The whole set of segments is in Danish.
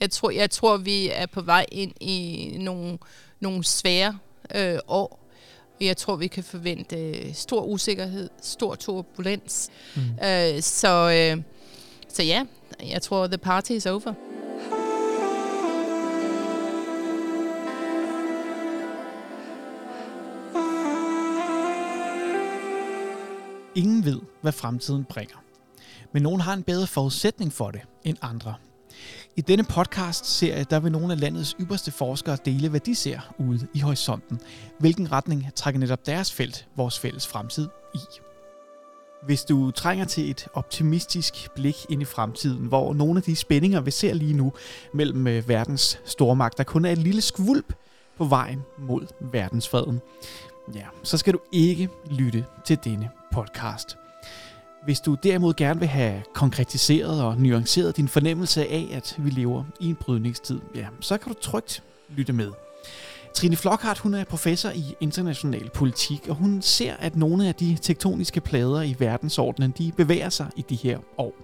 Jeg tror, jeg tror, vi er på vej ind i nogle, nogle svære øh, år. Jeg tror, vi kan forvente stor usikkerhed, stor turbulens. Mm. Øh, så, øh, så ja, jeg tror, the party is over. Ingen ved, hvad fremtiden bringer. Men nogen har en bedre forudsætning for det end andre. I denne podcast-serie, der vil nogle af landets ypperste forskere dele, hvad de ser ude i horisonten. Hvilken retning trækker netop deres felt, vores fælles fremtid, i. Hvis du trænger til et optimistisk blik ind i fremtiden, hvor nogle af de spændinger, vi ser lige nu mellem øh, verdens stormagter, kun er et lille skvulp på vejen mod verdensfreden, ja, så skal du ikke lytte til denne podcast. Hvis du derimod gerne vil have konkretiseret og nuanceret din fornemmelse af, at vi lever i en brydningstid, ja, så kan du trygt lytte med. Trine Flockhart, hun er professor i international politik, og hun ser, at nogle af de tektoniske plader i verdensordenen, de bevæger sig i de her år.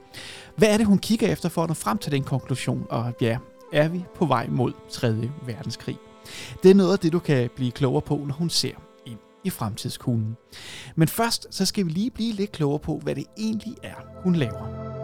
Hvad er det, hun kigger efter for at nå frem til den konklusion? Og ja, er vi på vej mod 3. verdenskrig? Det er noget af det, du kan blive klogere på, når hun ser i fremtidskuglen. Men først så skal vi lige blive lidt klogere på, hvad det egentlig er, hun laver.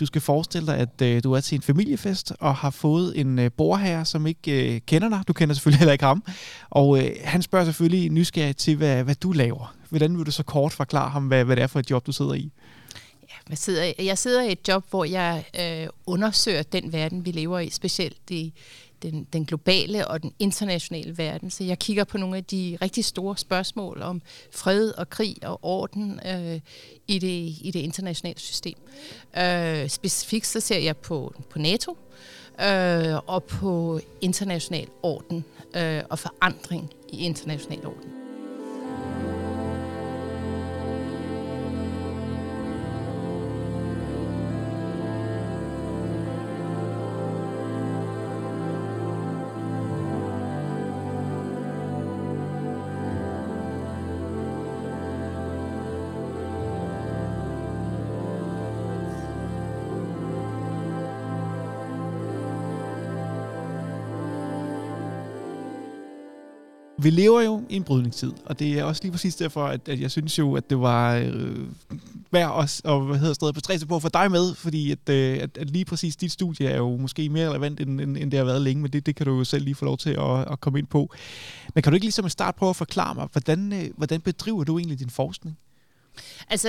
Du skal forestille dig, at øh, du er til en familiefest og har fået en øh, borherre, som ikke øh, kender dig. Du kender selvfølgelig heller ikke ham. Og øh, han spørger selvfølgelig nysgerrigt til, hvad, hvad du laver. Hvordan vil du så kort forklare ham, hvad, hvad det er for et job, du sidder i? Jeg sidder, jeg sidder i et job, hvor jeg øh, undersøger den verden, vi lever i, specielt i den, den globale og den internationale verden. Så jeg kigger på nogle af de rigtig store spørgsmål om fred og krig og orden øh, i, det, i det internationale system. Øh, specifikt så ser jeg på, på NATO øh, og på international orden øh, og forandring i international orden. Vi lever jo i en brydningstid, og det er også lige præcis derfor, at, at jeg synes jo, at det var øh, værd os, og hvad hedder stedet, bestræbe på at få dig med, fordi at, øh, at, at lige præcis dit studie er jo måske mere relevant, end, end, end det har været længe, men det, det kan du jo selv lige få lov til at, at komme ind på. Men kan du ikke ligesom at starte prøve at forklare mig, hvordan, øh, hvordan bedriver du egentlig din forskning? Altså,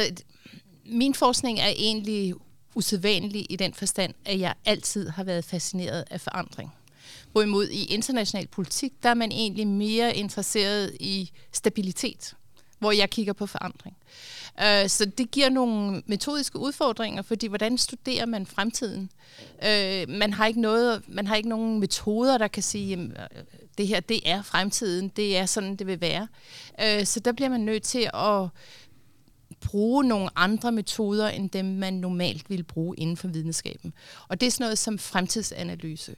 min forskning er egentlig usædvanlig i den forstand, at jeg altid har været fascineret af forandring. Hvorimod i international politik, der er man egentlig mere interesseret i stabilitet, hvor jeg kigger på forandring. Uh, så det giver nogle metodiske udfordringer, fordi hvordan studerer man fremtiden? Uh, man har ikke noget, man har ikke nogen metoder, der kan sige, jamen, øh, det her det er fremtiden, det er sådan, det vil være. Uh, så der bliver man nødt til at bruge nogle andre metoder, end dem man normalt vil bruge inden for videnskaben. Og det er sådan noget som fremtidsanalyse.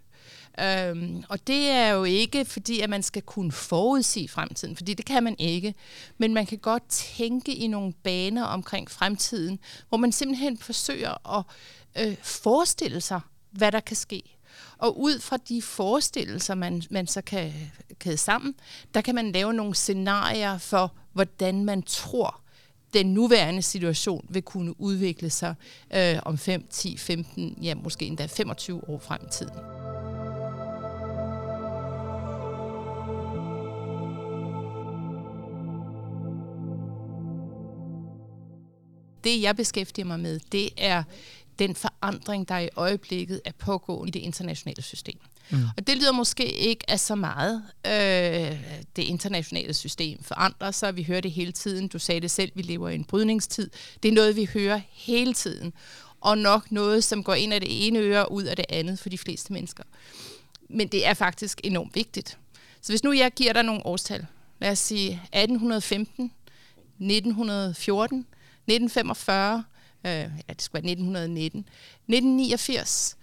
Øhm, og det er jo ikke fordi, at man skal kunne forudsige fremtiden, fordi det kan man ikke. Men man kan godt tænke i nogle baner omkring fremtiden, hvor man simpelthen forsøger at øh, forestille sig, hvad der kan ske. Og ud fra de forestillelser, man, man så kan kæde sammen, der kan man lave nogle scenarier for, hvordan man tror, den nuværende situation vil kunne udvikle sig øh, om 5, 10, 15, ja måske endda 25 år frem i tiden. Det, jeg beskæftiger mig med, det er den forandring, der i øjeblikket er pågående i det internationale system. Mm. Og det lyder måske ikke af så meget. Øh, det internationale system forandrer sig. Vi hører det hele tiden. Du sagde det selv, vi lever i en brydningstid. Det er noget, vi hører hele tiden. Og nok noget, som går ind af det ene øre og ud af det andet for de fleste mennesker. Men det er faktisk enormt vigtigt. Så hvis nu jeg giver dig nogle årstal, lad os sige 1815, 1914, 1945, øh, ja, det skulle være 1919, 1989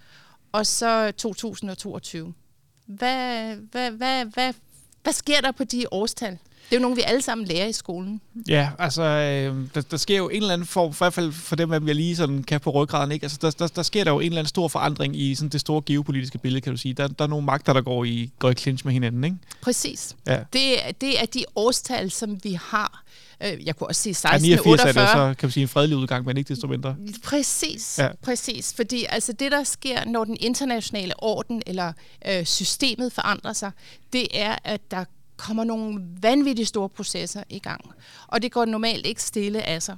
og så 2022. Hvad, hvad, hvad, hvad, hvad sker der på de årstal? Det er jo nogle, vi alle sammen lærer i skolen. Ja, altså, øh, der, der sker jo en eller anden form, for, i hvert fald for dem, at jeg lige sådan kan på ryggraden, ikke? Altså, der, der, der sker der jo en eller anden stor forandring i sådan det store geopolitiske billede, kan du sige. Der, der er nogle magter, der går i, går i clinch med hinanden, ikke? Præcis. Ja. Det, det er de årstal, som vi har. Øh, Jeg kunne også sige Ja, 89 er det 1648. så, kan du sige, en fredelig udgang, men ikke desto mindre. Præcis, Ja. ja. præcis. Fordi altså det, der sker, når den internationale orden eller øh, systemet forandrer sig, det er, at der kommer nogle vanvittigt store processer i gang. Og det går normalt ikke stille af sig.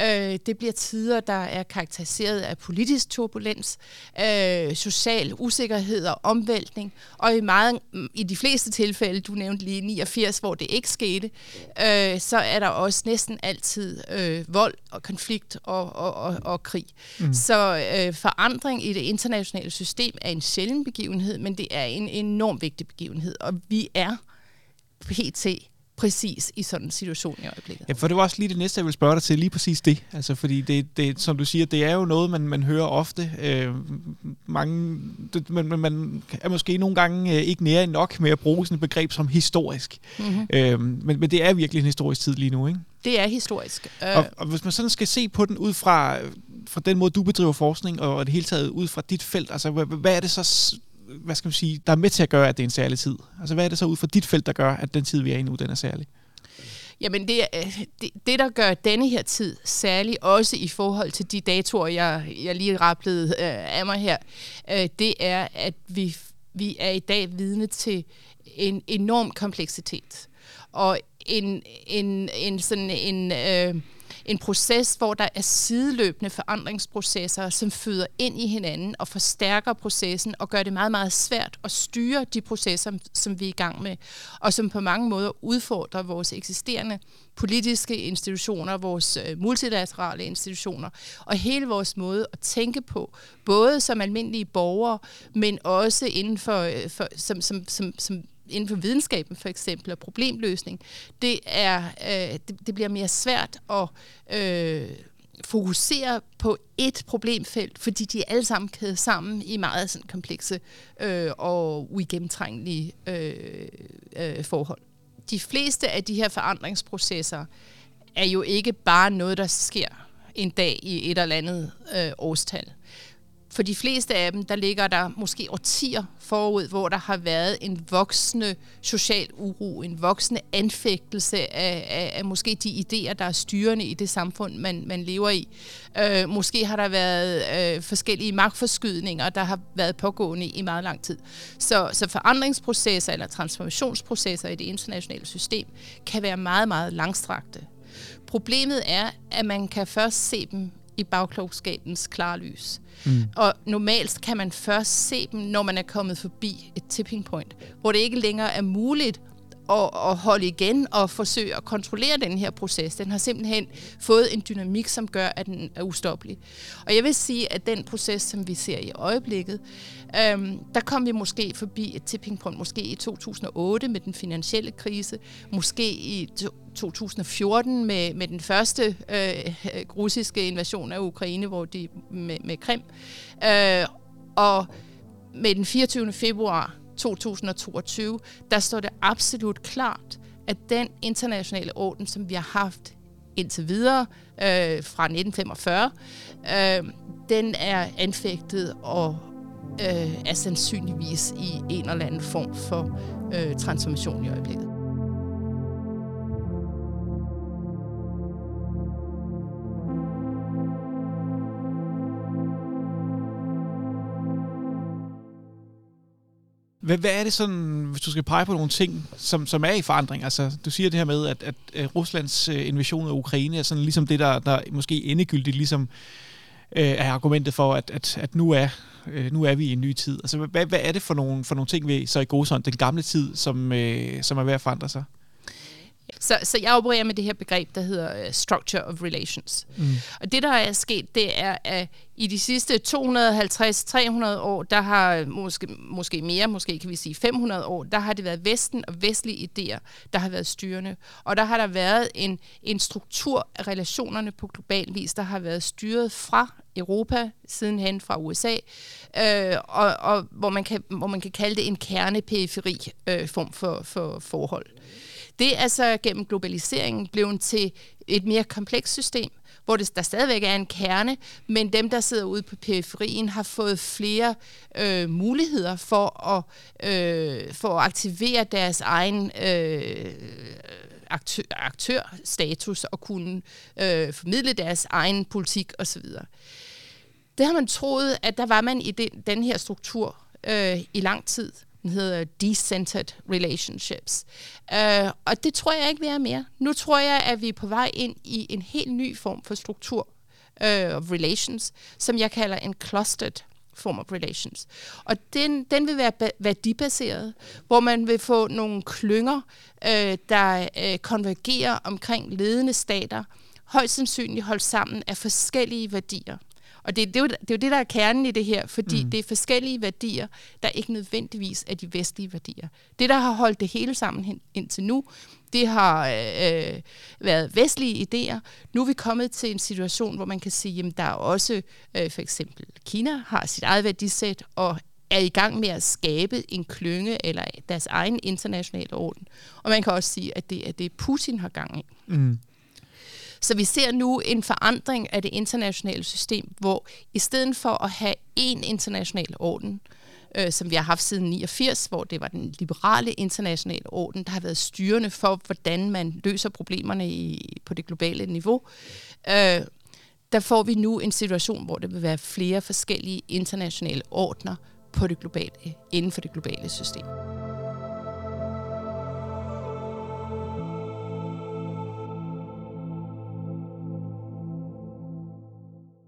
Øh, det bliver tider, der er karakteriseret af politisk turbulens, øh, social usikkerhed og omvæltning, og i, meget, i de fleste tilfælde, du nævnte lige 89, hvor det ikke skete, øh, så er der også næsten altid øh, vold og konflikt og, og, og, og krig. Mm. Så øh, forandring i det internationale system er en sjælden begivenhed, men det er en enorm vigtig begivenhed, og vi er pt. præcis i sådan en situation i øjeblikket. Ja, for det var også lige det næste, jeg vil spørge dig til, lige præcis det. Altså, fordi det, det som du siger, det er jo noget, man, man hører ofte. Øh, mange, det, man, man- er måske nogle gange øh, ikke nære nok med at bruge sådan et begreb som historisk. Mm-hmm. Øh, men, men det er virkelig en historisk tid lige nu, ikke? Det er historisk. Øh, Og, og hvis man sådan skal se på den ud fra, fra den måde, du bedriver forskning, og det hele taget ud fra dit felt, altså hvad, hvad er det så, hvad skal man sige, der er med til at gøre, at det er en særlig tid? Altså hvad er det så ud fra dit felt, der gør, at den tid, vi er i nu, den er særlig? Jamen det, øh, det, det, der gør denne her tid særlig, også i forhold til de datoer, jeg, jeg lige rapplede øh, af mig her, øh, det er, at vi, vi er i dag vidne til en enorm kompleksitet. Og en, en, en, sådan en, øh, en proces, hvor der er sideløbende forandringsprocesser, som føder ind i hinanden og forstærker processen og gør det meget, meget svært at styre de processer, som vi er i gang med, og som på mange måder udfordrer vores eksisterende politiske institutioner, vores øh, multilaterale institutioner, og hele vores måde at tænke på, både som almindelige borgere, men også inden for, øh, for som, som, som, som inden for videnskaben for eksempel, og problemløsning, det, er, øh, det, det bliver mere svært at øh, fokusere på et problemfelt, fordi de er alle sammen kædet sammen i meget sådan komplekse øh, og uigennemtrængelige øh, øh, forhold. De fleste af de her forandringsprocesser er jo ikke bare noget, der sker en dag i et eller andet øh, årstal. For de fleste af dem, der ligger der måske årtier forud, hvor der har været en voksende social uro, en voksende anfægtelse af, af, af måske de idéer, der er styrende i det samfund, man, man lever i. Øh, måske har der været øh, forskellige magtforskydninger, der har været pågående i meget lang tid. Så, så forandringsprocesser eller transformationsprocesser i det internationale system kan være meget, meget langstrakte. Problemet er, at man kan først se dem i bagklogskabens klarlys. Mm. Og normalt kan man først se dem, når man er kommet forbi et tipping point, hvor det ikke længere er muligt at, at holde igen og forsøge at kontrollere den her proces. Den har simpelthen fået en dynamik, som gør, at den er ustoppelig. Og jeg vil sige, at den proces, som vi ser i øjeblikket, øhm, der kom vi måske forbi et tipping point, måske i 2008 med den finansielle krise, måske i 2014 med, med den første øh, russiske invasion af Ukraine, hvor de med, med Krim, øh, og med den 24. februar 2022, der står det absolut klart, at den internationale orden, som vi har haft indtil videre øh, fra 1945, øh, den er anfægtet og øh, er sandsynligvis i en eller anden form for øh, transformation i øjeblikket. Hvad, hvad er det sådan, hvis du skal pege på nogle ting, som, som er i forandring? Altså, du siger det her med, at, at, Ruslands øh, invasion af Ukraine er sådan ligesom det, der, der måske endegyldigt ligesom, øh, er argumentet for, at, at, at nu, er, øh, nu er vi i en ny tid. Altså, hvad, hvad er det for nogle, for nogle ting ved så i god den gamle tid, som, øh, som er ved at forandre sig? Så, så jeg opererer med det her begreb, der hedder uh, structure of relations. Mm. Og det, der er sket, det er, at i de sidste 250-300 år, der har måske, måske mere, måske kan vi sige 500 år, der har det været Vesten og vestlige idéer, der har været styrende. Og der har der været en, en struktur af relationerne på global vis, der har været styret fra Europa, sidenhen fra USA, øh, og, og hvor, man kan, hvor man kan kalde det en kerneperiferi øh, form for, for forhold. Det er så gennem globaliseringen blevet til et mere komplekst system, hvor det, der stadigvæk er en kerne, men dem, der sidder ude på periferien, har fået flere øh, muligheder for at, øh, for at aktivere deres egen øh, aktør, aktørstatus og kunne øh, formidle deres egen politik osv. Det har man troet, at der var man i den, den her struktur øh, i lang tid. Den hedder Decentered Relationships. Øh, og det tror jeg ikke, vi er mere. Nu tror jeg, at vi er på vej ind i en helt ny form for struktur øh, of relations, som jeg kalder en clustered form of relations. Og den, den vil være værdibaseret, hvor man vil få nogle klynger, øh, der øh, konvergerer omkring ledende stater, højst sandsynligt holdt sammen af forskellige værdier. Og det, det, er jo, det er jo det, der er kernen i det her, fordi mm. det er forskellige værdier, der ikke nødvendigvis er de vestlige værdier. Det, der har holdt det hele sammen hen, indtil nu, det har øh, været vestlige idéer. Nu er vi kommet til en situation, hvor man kan sige, at der er også øh, for eksempel Kina har sit eget værdisæt og er i gang med at skabe en klynge eller deres egen internationale orden. Og man kan også sige, at det er det, Putin har gang i. Mm. Så vi ser nu en forandring af det internationale system, hvor i stedet for at have én international orden, øh, som vi har haft siden 89, hvor det var den liberale internationale orden, der har været styrende for, hvordan man løser problemerne i, på det globale niveau, øh, der får vi nu en situation, hvor der vil være flere forskellige internationale ordner på det globale, inden for det globale system.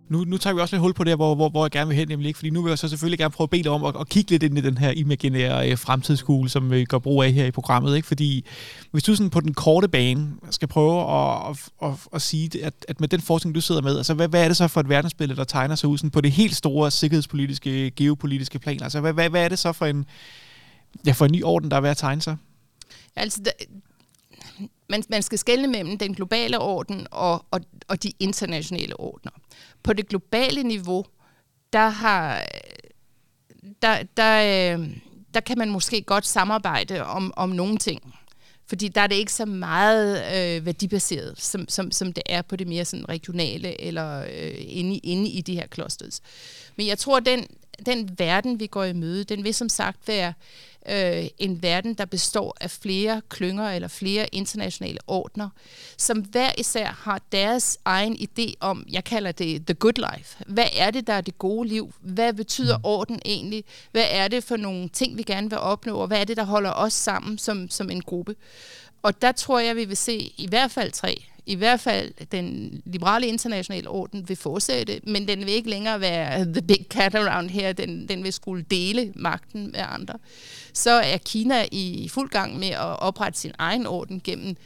Nu, nu tager vi også lidt hul på det, hvor, hvor, hvor jeg gerne vil hen, nemlig ikke? Fordi nu vil jeg så selvfølgelig gerne prøve at bede dig om at, at kigge lidt ind i den her imaginære øh, fremtidsskole, som vi går brug af her i programmet. Ikke? Fordi hvis du sådan på den korte bane skal prøve at, at, at, at sige, at, at med den forskning, du sidder med, altså hvad, hvad er det så for et verdensbillede, der tegner sig ud sådan på det helt store sikkerhedspolitiske, geopolitiske plan? Altså hvad, hvad, hvad er det så for en, ja, for en ny orden, der er ved at tegne sig? Altså, der, man, man skal skelne mellem den globale orden og, og, og de internationale ordner. På det globale niveau, der har der, der, øh, der kan man måske godt samarbejde om, om nogle ting. Fordi der er det ikke så meget øh, værdibaseret, som, som, som det er på det mere sådan regionale eller øh, inde, inde i de her clusters. Men jeg tror, den, den verden, vi går i møde, den vil som sagt være øh, en verden, der består af flere klynger eller flere internationale ordner, som hver især har deres egen idé om, jeg kalder det the good life. Hvad er det, der er det gode liv? Hvad betyder mm. orden egentlig? Hvad er det for nogle ting, vi gerne vil opnå? Og hvad er det, der holder os sammen som, som en gruppe? Og der tror jeg, vi vil se i hvert fald tre i hvert fald den liberale internationale orden vil fortsætte, men den vil ikke længere være the big cat around her, den, den vil skulle dele magten med andre. Så er Kina i fuld gang med at oprette sin egen orden gennem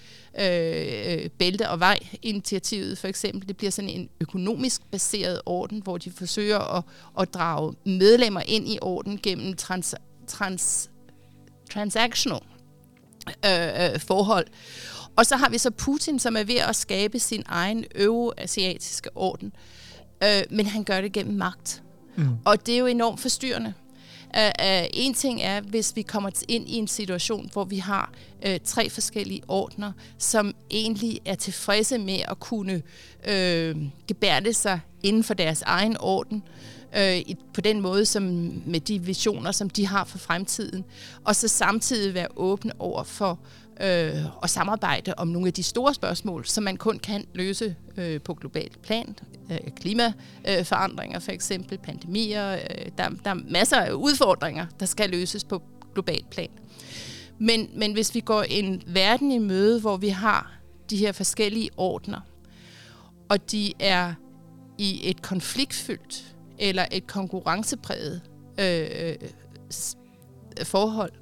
øh, øh bælte- og vej-initiativet for eksempel. Det bliver sådan en økonomisk baseret orden, hvor de forsøger at, at drage medlemmer ind i orden gennem trans, trans, transactional øh, øh forhold. Og så har vi så Putin, som er ved at skabe sin egen euroasiatiske orden. Øh, men han gør det gennem magt. Mm. Og det er jo enormt forstyrrende. Uh, uh, en ting er, hvis vi kommer ind i en situation, hvor vi har uh, tre forskellige ordner, som egentlig er tilfredse med at kunne uh, gebærde sig inden for deres egen orden, uh, på den måde, som med de visioner, som de har for fremtiden, og så samtidig være åbne over for øh, og samarbejde om nogle af de store spørgsmål, som man kun kan løse øh, på globalt plan. Øh, klimaforandringer for eksempel, pandemier. Øh, der, der er masser af udfordringer, der skal løses på globalt plan. Men, men hvis vi går en verden i møde, hvor vi har de her forskellige ordner, og de er i et konfliktfyldt eller et konkurrencepræget øh, øh forhold,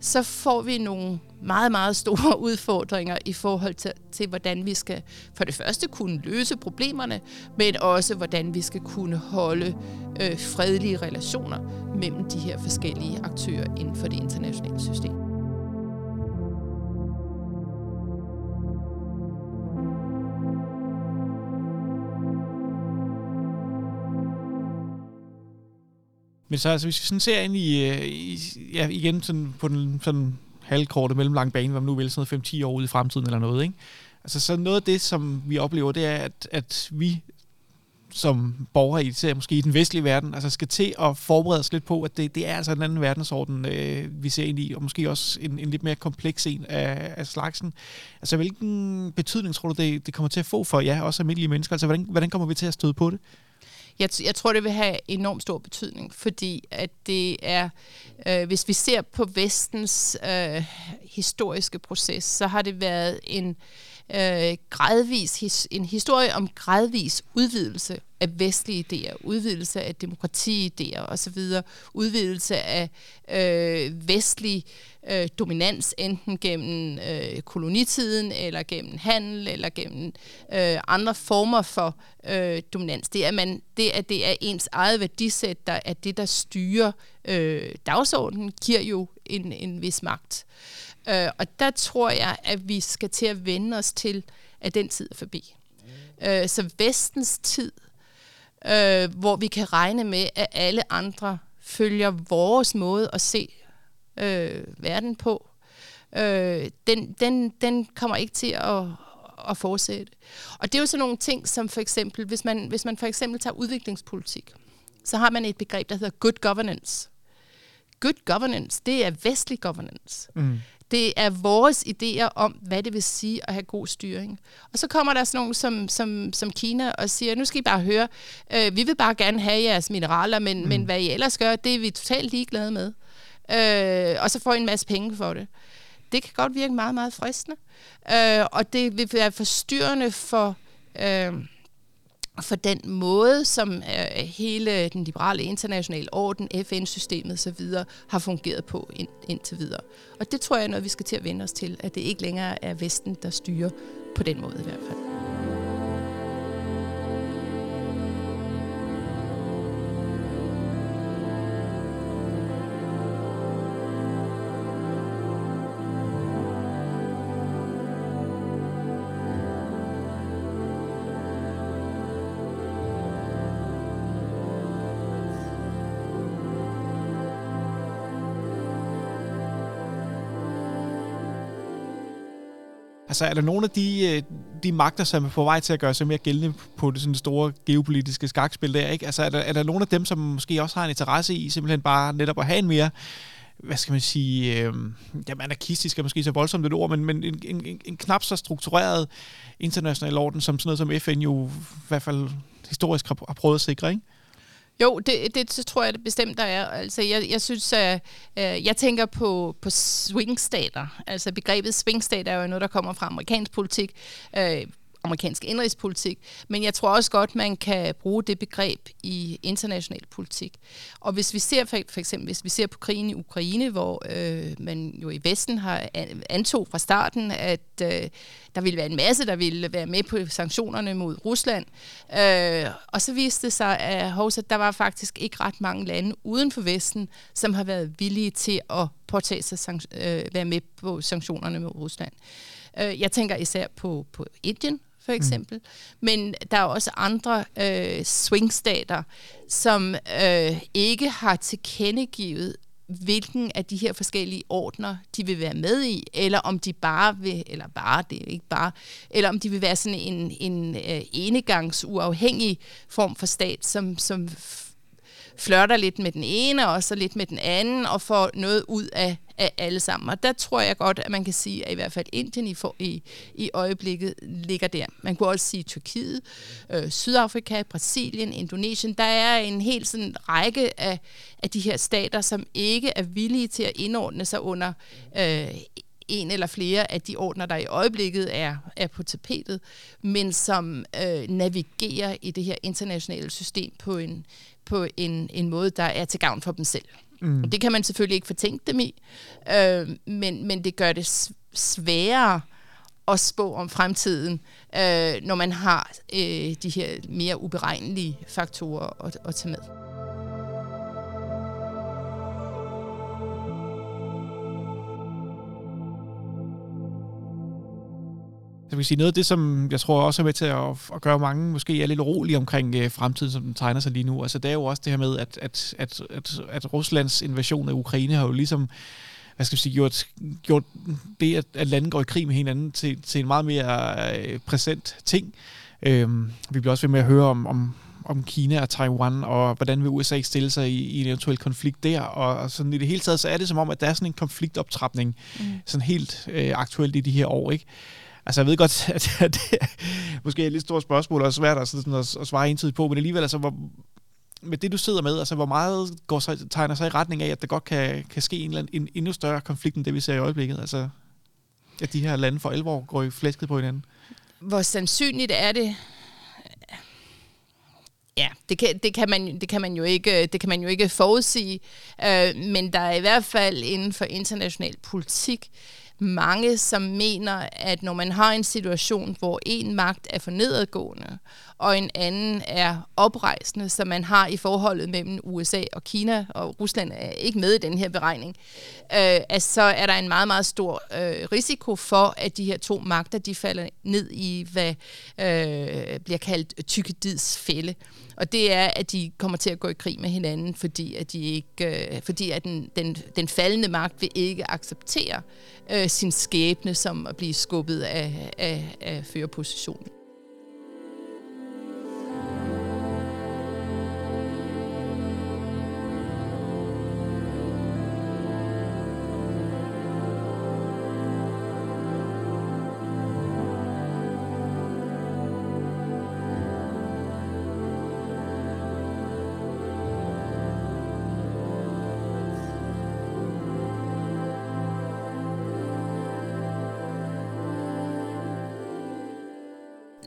så får vi nogle meget, meget store udfordringer i forhold til, til, hvordan vi skal for det første kunne løse problemerne, men også hvordan vi skal kunne holde øh, fredelige relationer mellem de her forskellige aktører inden for det internationale system. Men så altså, hvis vi sådan ser ind i, øh, i ja, igen sådan på den sådan halvkorte, mellemlang bane, hvad man nu vil, sådan 5-10 år ude i fremtiden eller noget, ikke? Altså, så noget af det, som vi oplever, det er, at, at vi som borgere i, måske i den vestlige verden, altså skal til at forberede os lidt på, at det, det er altså en anden verdensorden, øh, vi ser ind i, og måske også en, en lidt mere kompleks en af, af slagsen. Altså, hvilken betydning tror du, det, det kommer til at få for jer, også almindelige mennesker? Altså, hvordan, hvordan kommer vi til at støde på det? Jeg, jeg tror, det vil have enormt stor betydning, fordi at det er, øh, hvis vi ser på vestens øh, historiske proces, så har det været en øh, Øh, gradvis his, en historie om gradvis udvidelse af vestlige idéer, udvidelse af demokratiidéer osv., udvidelse af øh, vestlig øh, dominans, enten gennem øh, kolonitiden, eller gennem handel, eller gennem øh, andre former for øh, dominans. Det er, man, det, at det er ens eget værdisæt, der er det, der styrer øh, dagsordenen, giver jo en, en vis magt. Øh, Øh, og der tror jeg, at vi skal til at vende os til, at den tid er forbi. Øh, så vestens tid, øh, hvor vi kan regne med, at alle andre følger vores måde at se øh, verden på, øh, den, den, den kommer ikke til at, at fortsætte. Og det er jo sådan nogle ting, som for eksempel, hvis man, hvis man for eksempel tager udviklingspolitik, så har man et begreb, der hedder good governance. Good governance, det er vestlig governance. Mm. Det er vores idéer om, hvad det vil sige at have god styring. Og så kommer der sådan nogen som, som, som Kina og siger, nu skal I bare høre, øh, vi vil bare gerne have jeres mineraler, men, mm. men hvad I ellers gør, det er vi totalt ligeglade med. Øh, og så får I en masse penge for det. Det kan godt virke meget, meget fristende. Øh, og det vil være forstyrrende for... Øh, for den måde, som øh, hele den liberale internationale orden, FN-systemet osv. har fungeret på ind, indtil videre. Og det tror jeg er noget, vi skal til at vende os til, at det ikke længere er Vesten, der styrer på den måde i hvert fald. Altså er der nogle af de, øh, de magter, som er på vej til at gøre sig mere gældende på det sådan store geopolitiske skakspil der, ikke? Altså er der, er der nogle af dem, som måske også har en interesse i simpelthen bare netop at have en mere hvad skal man sige, øh, jamen anarkistisk er måske så voldsomt et ord, men, men en, en, en knap så struktureret international orden, som sådan noget som FN jo i hvert fald historisk har, har prøvet at sikre, ikke? Jo, det, det, det tror jeg det bestemt, der er. Altså, jeg, jeg synes, at øh, jeg tænker på, på swingstater. Altså, begrebet swingstater er jo noget, der kommer fra amerikansk politik. Øh, amerikansk indrigspolitik, men jeg tror også godt, man kan bruge det begreb i international politik. Og hvis vi ser for, for eksempel, hvis vi ser på krigen i Ukraine, hvor øh, man jo i Vesten har antog fra starten, at øh, der ville være en masse, der ville være med på sanktionerne mod Rusland, øh, og så viste det sig, at, hos, at der var faktisk ikke ret mange lande uden for Vesten, som har været villige til at påtage sig øh, være med på sanktionerne mod Rusland. Øh, jeg tænker især på, på Indien, for eksempel. Mm. Men der er også andre øh, swingstater, som øh, ikke har tilkendegivet, hvilken af de her forskellige ordner, de vil være med i, eller om de bare vil, eller bare, det er ikke bare, eller om de vil være sådan en, en øh, enegangs uafhængig form for stat, som, som flørter lidt med den ene, og så lidt med den anden, og får noget ud af, af alle sammen. Og der tror jeg godt, at man kan sige, at i hvert fald Indien i, for, i, i øjeblikket ligger der. Man kunne også sige Tyrkiet, øh, Sydafrika, Brasilien, Indonesien. Der er en hel sådan række af, af de her stater, som ikke er villige til at indordne sig under øh, en eller flere af de ordner, der i øjeblikket er, er på tapetet, men som øh, navigerer i det her internationale system på en, på en, en måde, der er til gavn for dem selv. Mm. Og det kan man selvfølgelig ikke fortænke dem i, øh, men, men det gør det sværere at spå om fremtiden, øh, når man har øh, de her mere uberegnelige faktorer at, at tage med. Så vil sige, noget af det, som jeg tror også er med til at, at gøre mange måske er lidt urolige omkring øh, fremtiden, som den tegner sig lige nu. Altså det er jo også det her med, at, at, at, at, at Ruslands invasion af Ukraine har jo ligesom hvad skal vi sige, gjort, gjort det, at, at lande går i krig med hinanden til, til en meget mere øh, præsent ting. Øhm, vi bliver også ved med at høre om, om, om Kina og Taiwan, og hvordan vil USA stille sig i, i en eventuel konflikt der, og, og sådan i det hele taget, så er det som om, at der er sådan en konfliktoptrapning, mm. sådan helt øh, aktuelt i de her år, ikke? Altså, jeg ved godt, at det er måske et lidt stort spørgsmål, og svært at, sådan, at, at svare entydigt på, men alligevel, altså, hvor, med det, du sidder med, altså, hvor meget går sig, tegner sig i retning af, at der godt kan, kan ske en, en, en endnu større konflikt, end det, vi ser i øjeblikket? Altså, at de her lande for alvor går i flæsket på hinanden? Hvor sandsynligt er det? Ja, det kan, det, kan man, det, kan man jo ikke, øh, det kan man jo ikke forudsige, øh, men der er i hvert fald inden for international politik mange, som mener, at når man har en situation, hvor en magt er for nedadgående, og en anden er oprejsende, som man har i forholdet mellem USA og Kina, og Rusland er ikke med i den her beregning, øh, at så er der en meget, meget stor øh, risiko for, at de her to magter, de falder ned i, hvad øh, bliver kaldt tykkedids fælde. Og det er, at de kommer til at gå i krig med hinanden, fordi at, de ikke, øh, fordi at den, den, den faldende magt vil ikke acceptere øh, sin skæbne som at blive skubbet af, af, af førerpositionen.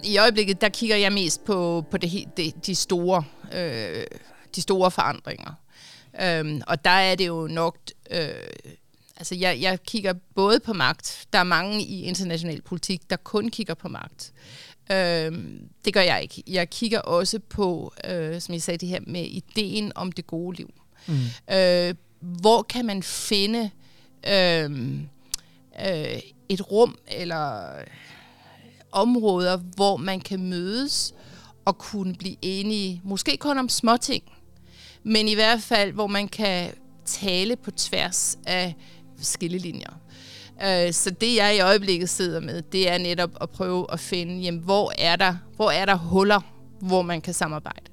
I øjeblikket, der kigger jeg mest på, på det, det, de, store, øh, de store forandringer. Øhm, og der er det jo nok... Øh, altså, jeg, jeg kigger både på magt. Der er mange i international politik, der kun kigger på magt. Øhm, det gør jeg ikke. Jeg kigger også på, øh, som jeg sagde, det her med ideen om det gode liv. Mm. Øh, hvor kan man finde øh, øh, et rum, eller områder, hvor man kan mødes og kunne blive enige, måske kun om småting, men i hvert fald, hvor man kan tale på tværs af skillelinjer. Øh, så det, jeg i øjeblikket sidder med, det er netop at prøve at finde, jamen, hvor er der, hvor er der huller, hvor man kan samarbejde.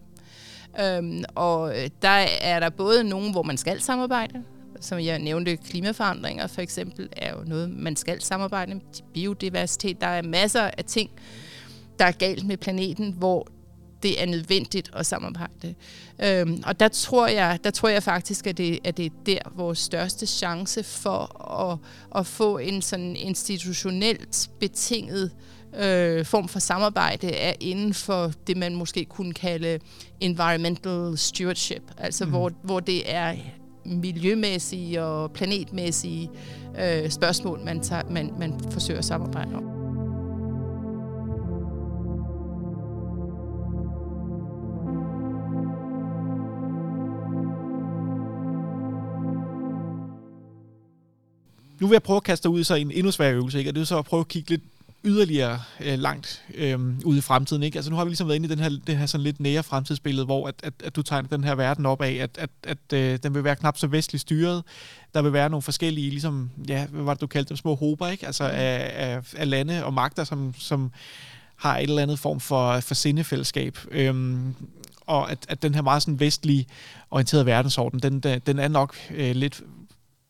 Øhm, og øh, der er der både nogen, hvor man skal samarbejde, som jeg nævnte, klimaforandringer for eksempel, er jo noget, man skal samarbejde med. Biodiversitet, der er masser af ting, der er galt med planeten, hvor det er nødvendigt at samarbejde. Øhm, og der tror jeg, der tror jeg faktisk, at det, at det er der vores største chance for at, at få en sådan institutionelt betinget øh, form for samarbejde er inden for det, man måske kunne kalde environmental stewardship, altså mm. hvor, hvor det er miljømæssige og planetmæssige øh, spørgsmål, man, tager, man, man forsøger at samarbejde om. Nu vil jeg prøve at kaste ud i så en endnu sværere øvelse, ikke? og det er så at prøve at kigge lidt yderligere øh, langt øh, ude i fremtiden. Ikke? Altså nu har vi ligesom været inde i den her, det her sådan lidt nære fremtidsbillede, hvor at, at, at du tegner den her verden op af, at, at, at øh, den vil være knap så vestligt styret. Der vil være nogle forskellige, ligesom, ja, hvad var det, du kaldte dem, små håber, ikke? Altså mm. af, af, af lande og magter, som, som har et eller andet form for, for sindefællesskab. Øhm, og at, at den her meget sådan vestlige orienterede verdensorden, den, den er nok øh, lidt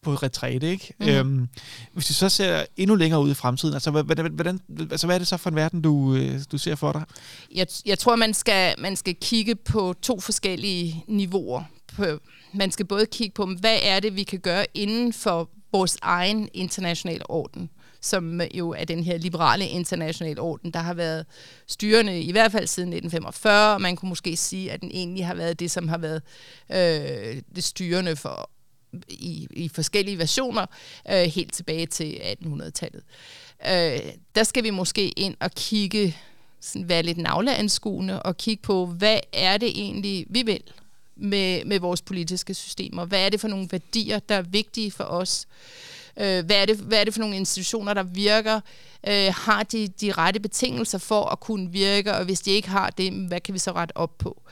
på retræte, ikke? Mm. Øhm, hvis du så ser endnu længere ud i fremtiden, altså, hvordan, hvordan, altså hvad er det så for en verden, du, øh, du ser for dig? Jeg, jeg tror, man skal, man skal kigge på to forskellige niveauer. Man skal både kigge på, hvad er det, vi kan gøre inden for vores egen internationale orden, som jo er den her liberale internationale orden, der har været styrende i hvert fald siden 1945. Man kunne måske sige, at den egentlig har været det, som har været øh, det styrende for i, i forskellige versioner øh, helt tilbage til 1800-tallet. Øh, der skal vi måske ind og kigge, sådan være lidt navleanskuende og kigge på, hvad er det egentlig, vi vil med, med vores politiske systemer? Hvad er det for nogle værdier, der er vigtige for os? Øh, hvad, er det, hvad er det for nogle institutioner, der virker? Øh, har de de rette betingelser for at kunne virke? Og hvis de ikke har det, hvad kan vi så rette op på?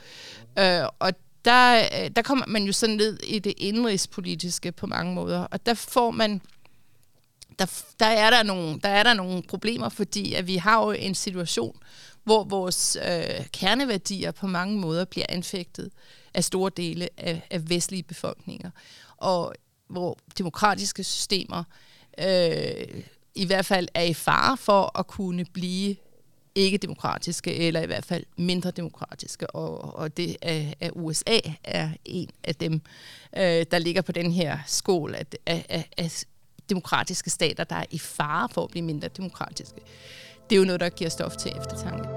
Øh, og der, øh, der kommer man jo sådan ned i det indrigspolitiske på mange måder, og der får man der, der, er der, nogle, der er der nogle problemer, fordi at vi har jo en situation, hvor vores øh, kerneværdier på mange måder bliver anfægtet af store dele af, af vestlige befolkninger, og hvor demokratiske systemer øh, i hvert fald er i fare for at kunne blive ikke demokratiske, eller i hvert fald mindre demokratiske, og, og det er, at USA er en af dem, øh, der ligger på den her skål af, af, af, af demokratiske stater, der er i fare for at blive mindre demokratiske. Det er jo noget, der giver stof til eftertanke.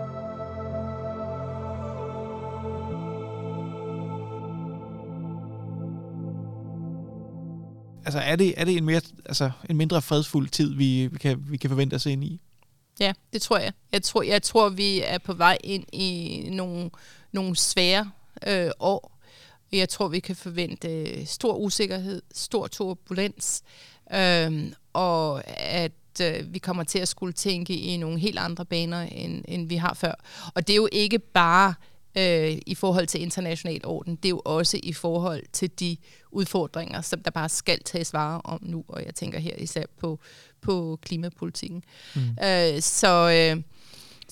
Altså er det, er det en, mere, altså, en mindre fredsfuld tid, vi, vi, kan, vi kan forvente os ind i? Ja, det tror jeg. Jeg tror, jeg tror vi er på vej ind i nogle, nogle svære øh, år. Jeg tror, vi kan forvente øh, stor usikkerhed, stor turbulens, øh, og at øh, vi kommer til at skulle tænke i nogle helt andre baner, end, end vi har før. Og det er jo ikke bare øh, i forhold til international orden, det er jo også i forhold til de udfordringer, som der bare skal tages vare om nu, og jeg tænker her især på, på klimapolitikken. Mm. Øh, så, øh,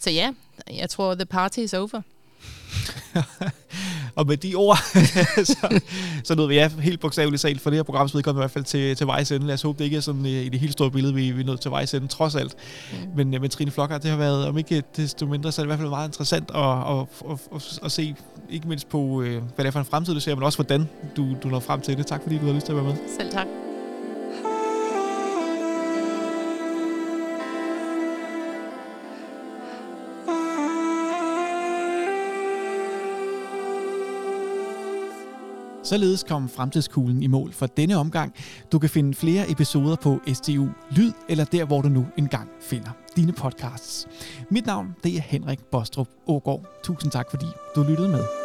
så ja, jeg tror, the party is over. og med de ord, så, så nåede vi ja, helt bogstaveligt talt for det her programs vedkommende i hvert fald til, til vejs ende. Lad os håbe, det ikke er sådan i det helt store billede, vi, vi er nået til vejs ende, trods alt. Mm. Men, men Trine Flokker, det har været, om ikke desto mindre, så er det i hvert fald meget interessant at, at, at, at, at se, ikke mindst på, øh, hvad det er for en fremtid, du ser, men også hvordan du, du når frem til det. Tak fordi du har lyst til at være med. Selv tak. Således kom Fremtidskuglen i mål for denne omgang. Du kan finde flere episoder på STU Lyd, eller der, hvor du nu engang finder dine podcasts. Mit navn det er Henrik Bostrup Ågaard. Tusind tak, fordi du lyttede med.